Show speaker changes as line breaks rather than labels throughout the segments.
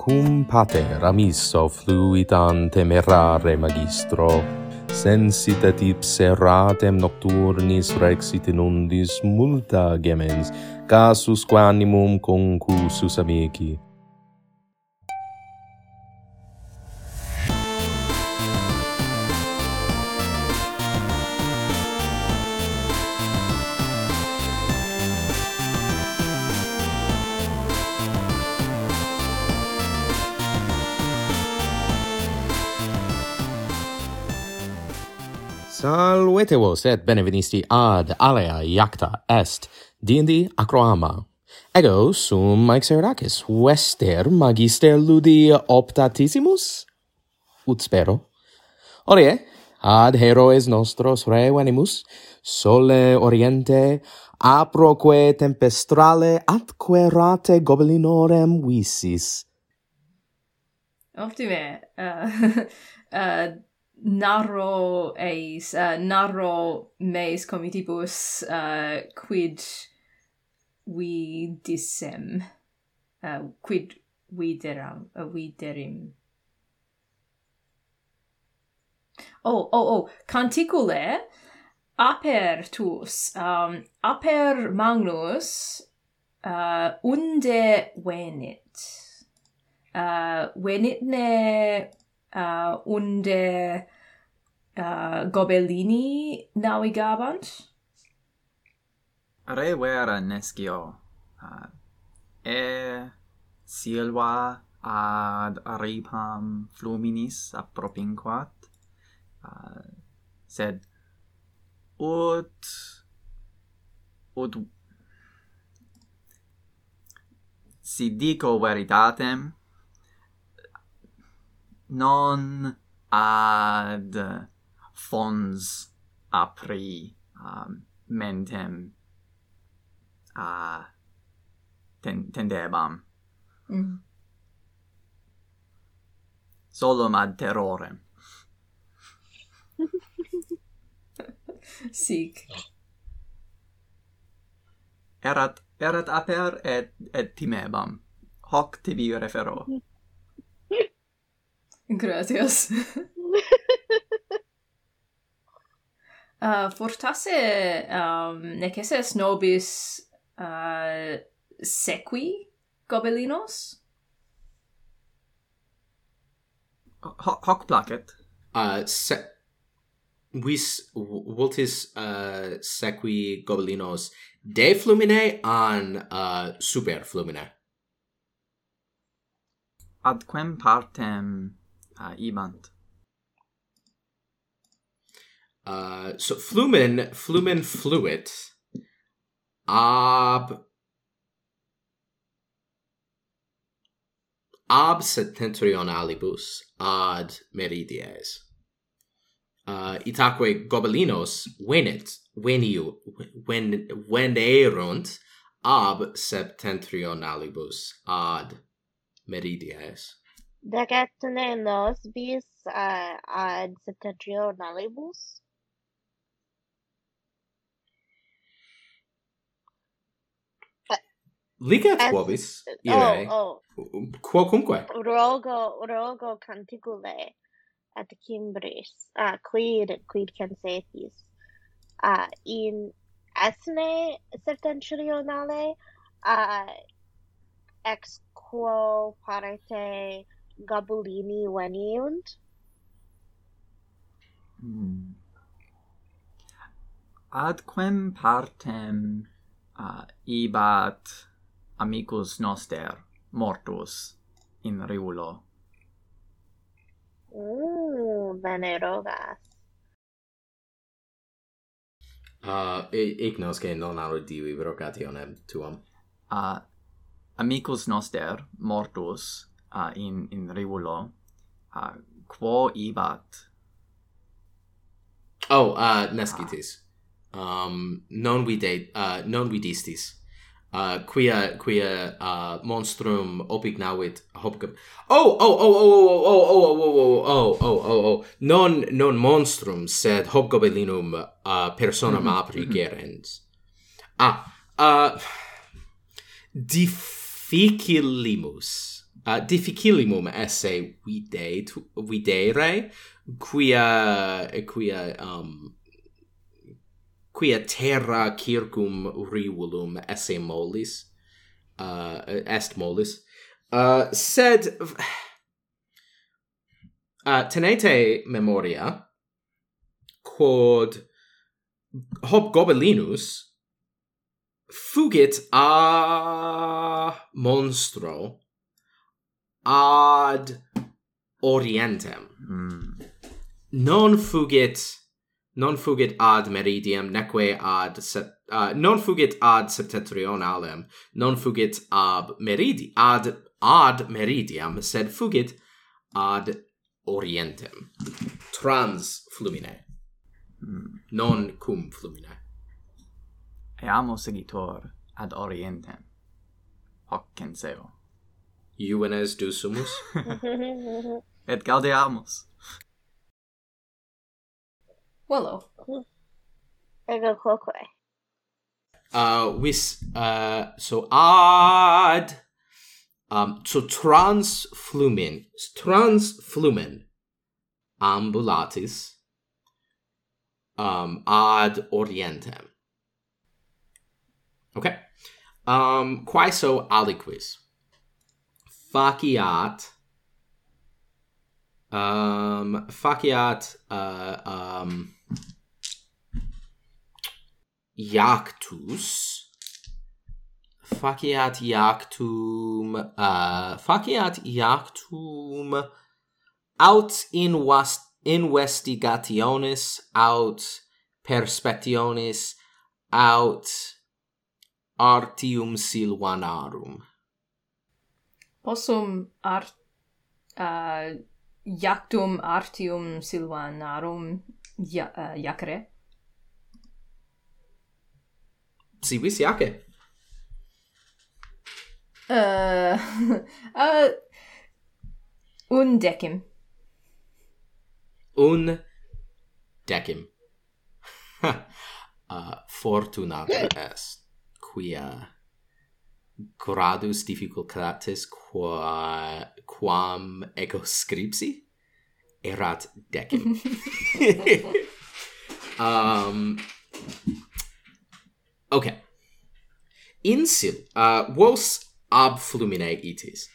cum pater amisso fluitan temerare magistro, sensitet ipse ratem nocturnis rexit inundis multa gemens, casus quanimum concusus amici, Siete vos et benevenisti ad alea iacta est, dindi acroama. Ego sum Maicerakis, vester magister ludi optatissimus? Ut spero. Orie, ad heroes nostros revenimus, sole oriente, aproque tempestrale atque rate goblinorem visis.
Optime. Uh, uh, narro eis, uh, narro meis comitibus uh, quid vidissem, uh, quid videram, uh, viderim. Oh, oh, oh, canticule apertus, um, aper magnus uh, unde venit. Uh, venitne uh, unde uh, gobelini navigabant?
Re vera nescio, uh, e silva ad ripam fluminis appropinquat, uh, sed ut ut si dico veritatem non ad fons apri um, mentem uh, ten tendebam. Mm. Solum ad terrorem.
Sic.
Erat erat aper et et timebam. Hoc tibi refero.
Mm. Gracias. uh, ah, fortasse um, necesses nobis uh, sequi gobelinos?
H- hoc placet.
Uh, se- vis vultis uh, sequi gobelinos de flumine an uh, super flumine.
Adquem partem uh, imant.
Uh, so flumen flumen fluit ab ab septentrionalibus ad meridies. Uh, itaque gobelinos venit veniu when when erunt ab septentrionalibus ad meridies.
Decathlon bis uh, ad septentrionalibus.
Ligat quobis ire,
oh, oh.
quocumque.
Rogo, rogo canticule at Cimbris, uh, quid, quid cansetis. Uh, in Esne septentrionale, uh, ex quo parete Gabulini veniunt?
Hmm. Ad quem partem uh, ibat amicus noster mortus in Riulo?
Mm, bene rogas.
Uh, ignos che non audivi vocationem tuam.
Uh, amicus noster mortus uh, in in regulo uh, quo ibat
oh uh nescitis um non vide uh non vidistis uh quia quia uh monstrum opignavit hopcap oh oh oh oh oh oh oh oh oh oh oh oh oh non non monstrum sed hobgobelinum uh personam mm -hmm. apri gerens ah uh difficilimus uh, difficilimum esse vide videre quia quia um quia terra circum rivulum esse molis uh, est molis. Uh, sed uh, tenete memoria quod hob gobelinus fugit a monstro ad orientem.
Mm.
Non fugit non fugit ad meridiem neque ad set, uh, non fugit ad septentrionalem non fugit ab meridi ad ad meridiam sed fugit ad orientem trans flumine
mm.
non cum flumine
eamo segitor ad orientem hoc censeo
UNS Dusumus.
Et gaudiamus.
Willow.
I go Cloquet.
Uh, with, uh, so ad. Um, so transflumen, transflumen ambulatis um, ad orientem. Okay. Um, quae so aliquis? faciat um faciat uh um iactus faciat iactum uh faciat iactum aut in was investigationis aut perspectionis aut artium silvanarum
possum art uh, iactum artium silvanarum ia, uh, iacere?
Si vis iace.
Uh, uh, un decim.
Un decim. uh, fortunata est quia gradus difficultatis qua quam ego scripsi erat decem. um okay. Insil uh vos ab flumine itis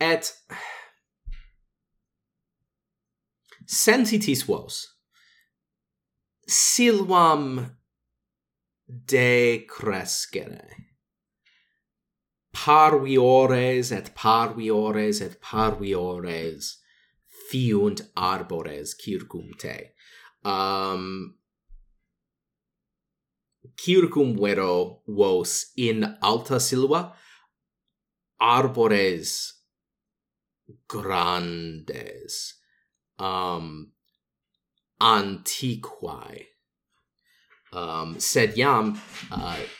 et sensitis vos silvam decrescere parviores et parviores et parviores fiunt arbores circum te. Um, circum vero vos in alta silva arbores grandes um antiquae um sed iam uh,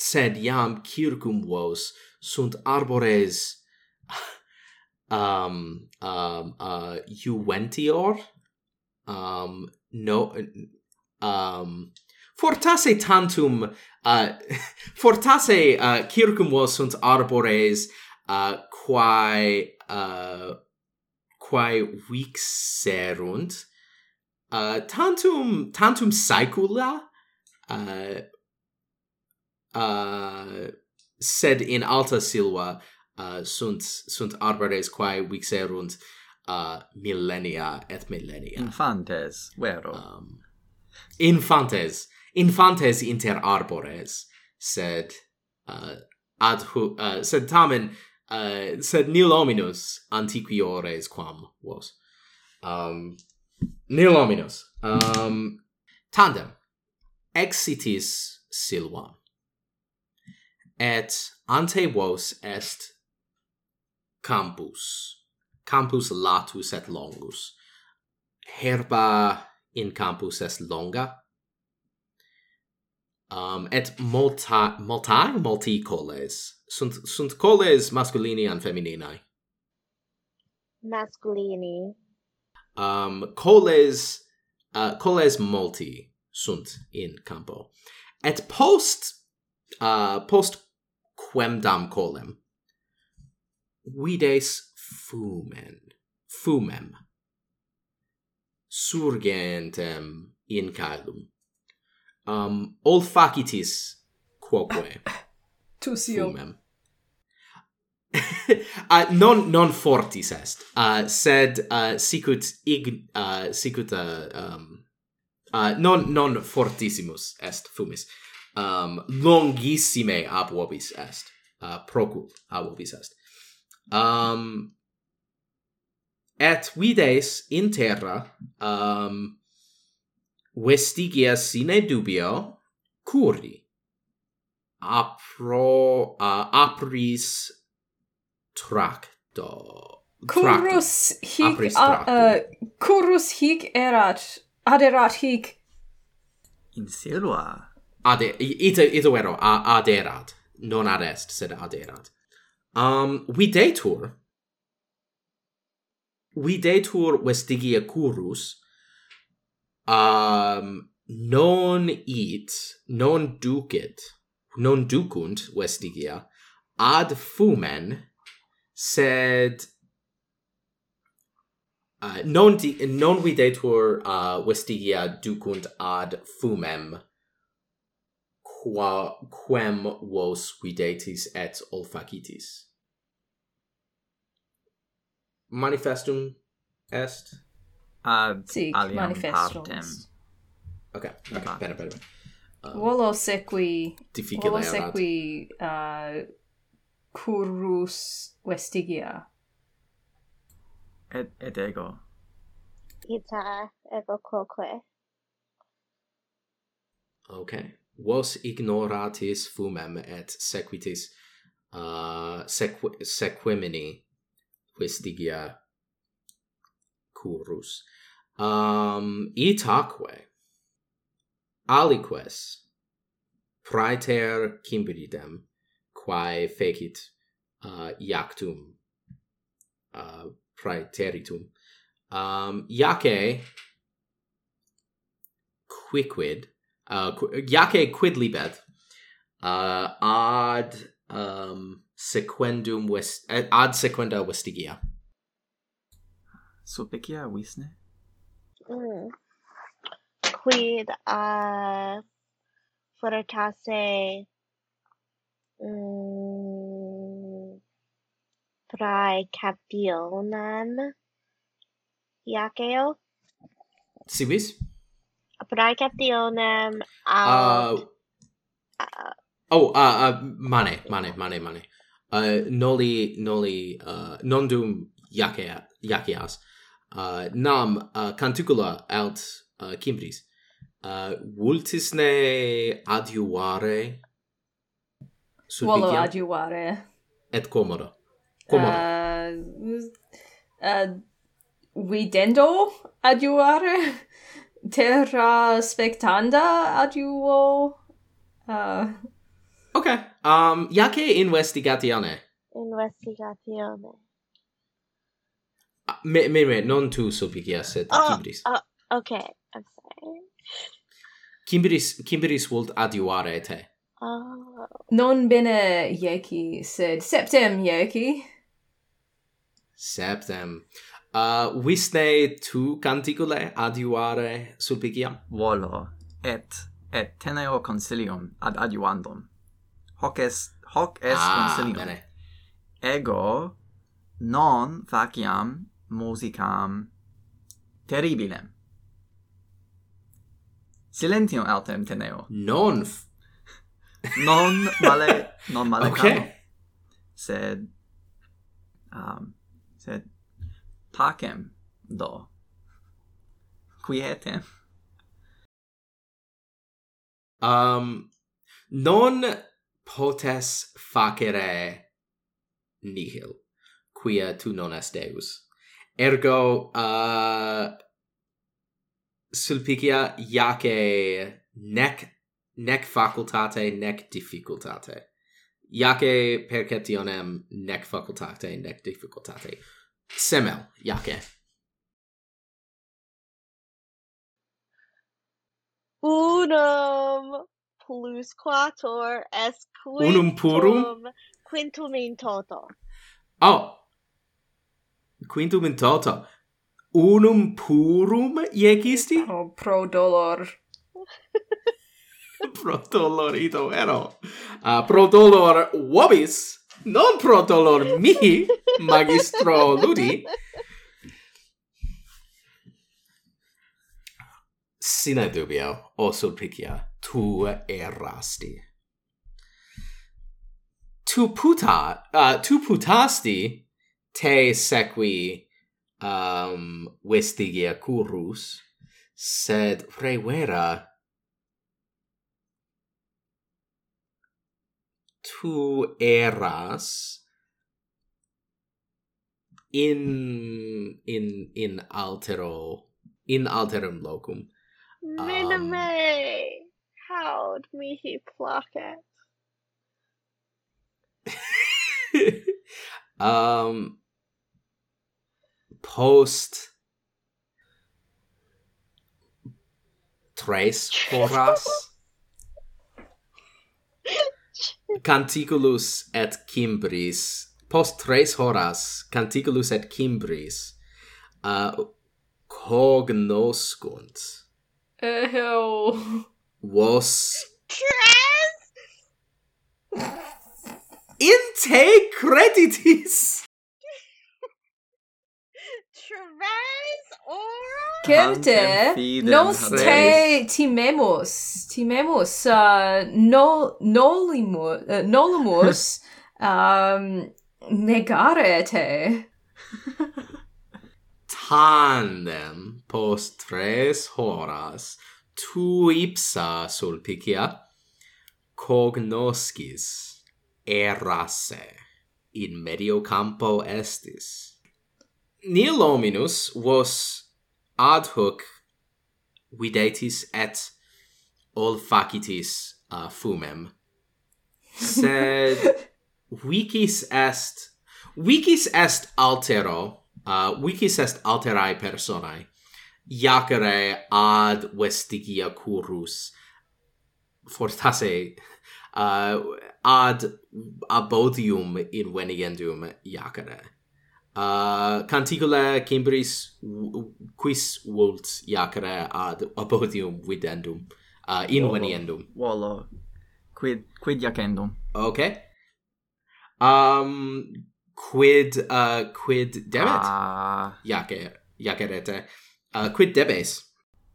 sed iam circum vos sunt arbores. Um um uh juventior um no um fortasse tantum uh fortasse uh, circum vos sunt arbores uh quae uh quae vixerunt uh tantum tantum saecula? Uh uh, sed in alta silva uh, sunt sunt arbores quae vixerunt uh, millennia et millennia
infantes vero.
Um, infantes infantes inter arbores sed uh, ad hu, uh, sed tamen uh, sed nil hominus antiquiores quam vos. Um nil hominus. Um tandem exitis silvam et ante vos est campus. Campus latus et longus. Herba in campus est longa. Um et multa multa multi coles. Sunt sunt coles masculini and femininae
masculini.
Um coles uh, coles multi sunt in campo. Et post uh post quemdam colem. Vides fumen, fumem, surgentem in caelum. Um, olfacitis quoque
Tusio.
fumem. uh, non non fortis est uh, sed uh, sicut ig uh, sicut uh, um, uh, non non fortissimus est fumis um, longissime ab vobis est. Uh, procul ab vobis est. Um, et vides in terra um, vestigia sine dubio curi apro uh, apris tracto
Curus hic
apris
a,
uh,
uh curus hic erat aderat hic
in silva.
Ade, ite, ite vero, a, aderat. Non adest, sed aderat. Um, vi detur, we detur vestigia curus, um, non it, non ducit, non ducunt vestigia, ad fumen, sed uh, non di, non videtur uh, vestigia ducunt ad fumem qua quem vos videtis et olfacitis manifestum est?
Ad
Sic,
aliam partem.
Okay okay
ah.
bene bene um,
volo sequi
difficile
volo sequi uh, currus vestigia.
Et et ego.
Ita ego quoque.
Okay vos ignoratis fumem et sequitis uh, sequ sequimini questigia curus. Um, itaque aliques praeter Cimbridem quae fecit uh, iactum uh, praeteritum um, iace quicquid uh, iace quid libet uh, ad um, sequendum vest eh, ad sequenda vestigia
Sopecia visne
mm. quid uh, fortasse mm, prae capionem iaceo?
Si?
Applicationem ad...
Uh,
ah, uh,
oh, uh, uh, mane, mane, mane, mane. Uh, noli, noli, uh, non dum jaceas, jaceas uh, nam uh, canticula alt uh, Cimbris. Uh, vultisne adiuare?
Volo adiuvare.
Et comodo. Comodo.
Uh, uh, videndo adiuvare? terra spectanda adiuo uh
okay um yake investigatione?
Investigatione.
Uh, me me me non tu supicia sed
oh,
Kimbris.
oh, okay i'm sorry.
Kimbris Kimbris volt adiuare te.
Oh.
non bene ieci sed septem ieci
septem uh, visne tu canticule adiuare sulpiciam?
Volo, et, et teneo consilium ad adiuandum. Hoc est, hoc est
ah,
consilium.
Bene.
Ego non faciam musicam terribilem. Silentium altem teneo.
Non
non male non male
okay.
sed um sed pacem do. Quietem
um non potes facere nihil quia tu non est deus. Ergo uh sulpicia iace nec nec facultate nec difficultate. Iace percetionem nec facultate nec difficultate semel jake.
Unum plus quator est quintum
Unum purum
quintum in toto.
Oh. Quintum in toto. Unum purum iecisti?
Oh, pro dolor.
pro dolorito ero. Uh, ah, pro dolor vobis non pro dolor mi, magistro Ludi, sine dubio, o sulpicia, tu errasti. Tu puta, uh, tu putasti, te sequi um, vestigia curus, sed revera tu eras in in in altero in alterum locum.
Minime um, mihi placet
um post tres horas canticulus et cimbris. Post tres horas canticulus et cimbris uh, cognoscunt.
Ew.
vos
tres?
In te creditis
tres?
Certe, nos te timemus, timemus, uh, no, nolimus, uh, nolimus, um, negare te.
Tandem, post tres horas, tu ipsa sulpicia, cognoscis erase, in medio campo estis nil hominus vos ad hoc videtis et olfacitis uh, fumem. Sed vicis est vicis est altero uh, vicis est alterae personae iacere ad vestigia currus fortasse uh, ad abodium inveniendum iacere. Uh, canticula Cimbris quis vult iacere ad apodium videndum ah, uh, inveniendum.
Volo. Volo. Quid, quid iacendum.
Okay. Um, quid, uh, quid debet?
Ah.
Iacer, iacerete. Uh, quid debes?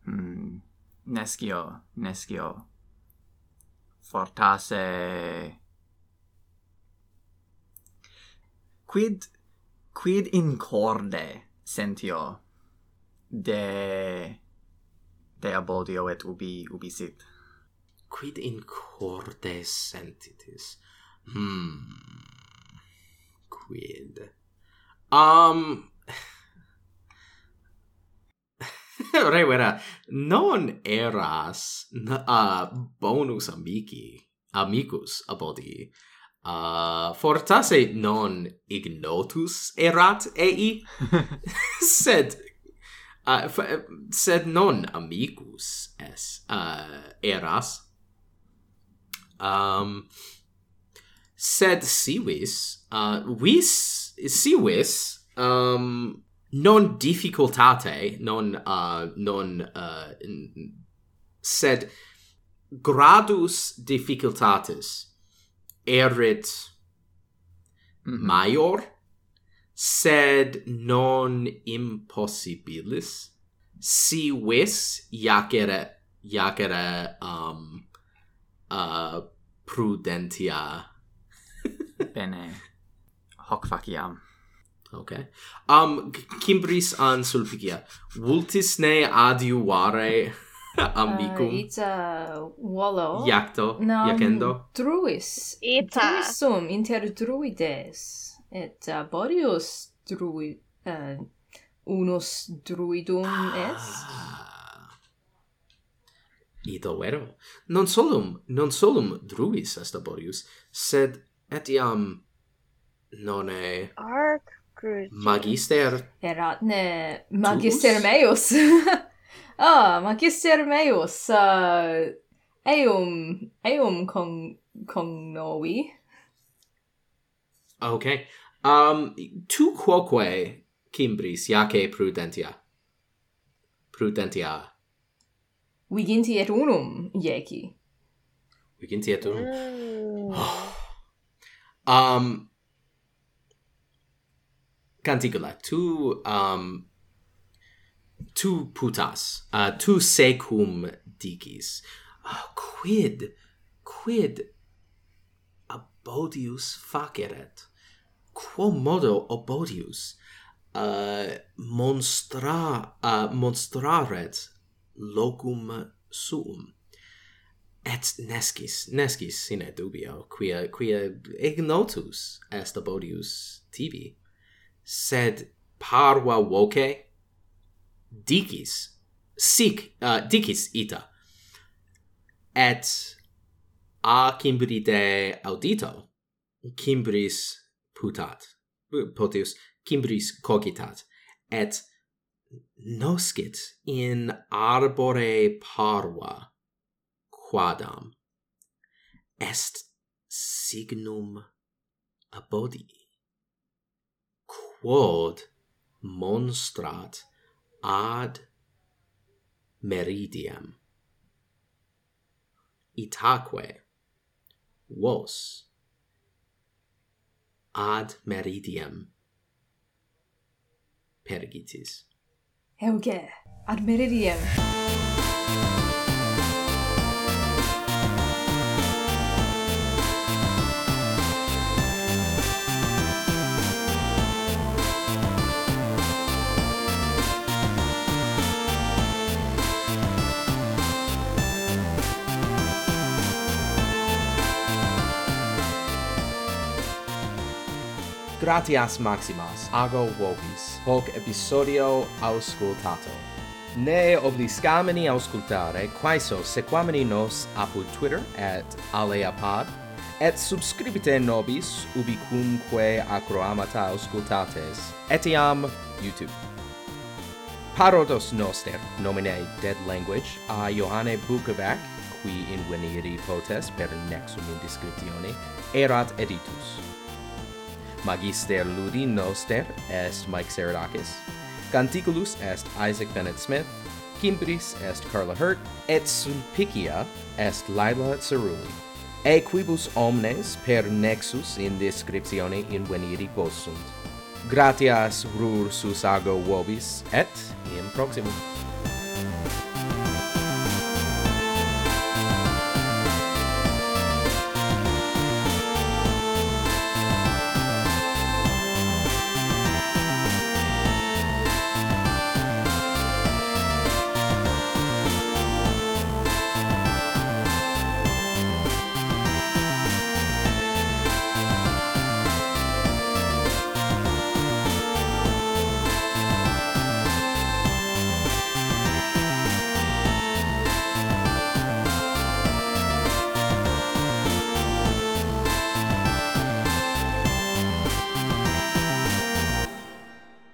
Hmm. Nescio, nescio. Fortasse... Quid quid in corde sentio de de abodio et ubi ubi sit?
Quid in corde sentitis? Hmm quid? Um Re vera non eras uh, bonus amici amicus abodi. Uh, fortasse non ignotus erat ei, sed uh, sed non amicus es uh, eras. Um sed sivis uh vis sivis um non difficultate non uh non uh sed gradus difficultatis erit maior sed non impossibilis. Si vis iacere iacere um uh prudentia.
Bene. Hoc faciam
okay um cimbris an sulpicia vultis ne adiuare ambicum
Uh, it's a wallo.
Iacto,
no,
iacendo.
Druis.
Ita.
Druisum inter druides. Et uh, borius druid... Uh, unus druidum
ah. est? Ito vero. Non solum, non solum druis est aborius, sed etiam non nonne...
Arc
Magister...
erat ne magister meus. Ah, magister meus, uh, eum, eum con, con novi.
Okay. Um, tu quoque Cimbris iace prudentia? Prudentia.
Viginti et unum, ieci.
Viginti et unum.
Mm. Oh.
Um, Canticula, tu um, tu putas, uh, tu secum dicis, uh, quid, quid abodius faceret? Quo modo abodius uh, monstra, uh, monstraret locum suum? et nescis nescis sine dubio quia quia ignotus est abodius tibi sed parva voce dicis sic uh, dicis ita. Et a Cimbride audito. Cimbris putat. Uh, Potius Cimbris cogitat. Et noscit in arbore parva quadam. Est signum abodi. Quod monstrat ad meridiem itaque vos. Ad meridiem pergitis.
Euge ad meridiem
Gratias maximas ago vobis, hoc episodio auscultato. Ne obliscamini auscultare, quaeso sequamini nos apud Twitter at aleapod, et subscribite nobis ubicumque acroamata auscultates, etiam YouTube. Parodos noster, nomine Dead Language, a Johanne Bukovac, qui in veniri potes per nexum in descriptione, erat editus. Magister Ludi Noster est Mike Saradakis. Canticulus est Isaac Bennett Smith. Kimbris est Carla Hurt. Et Sulpicia est Laila Cerulli. E quibus omnes per nexus in descriptione inveniri possunt. Gratias rur susago vobis et in proximum.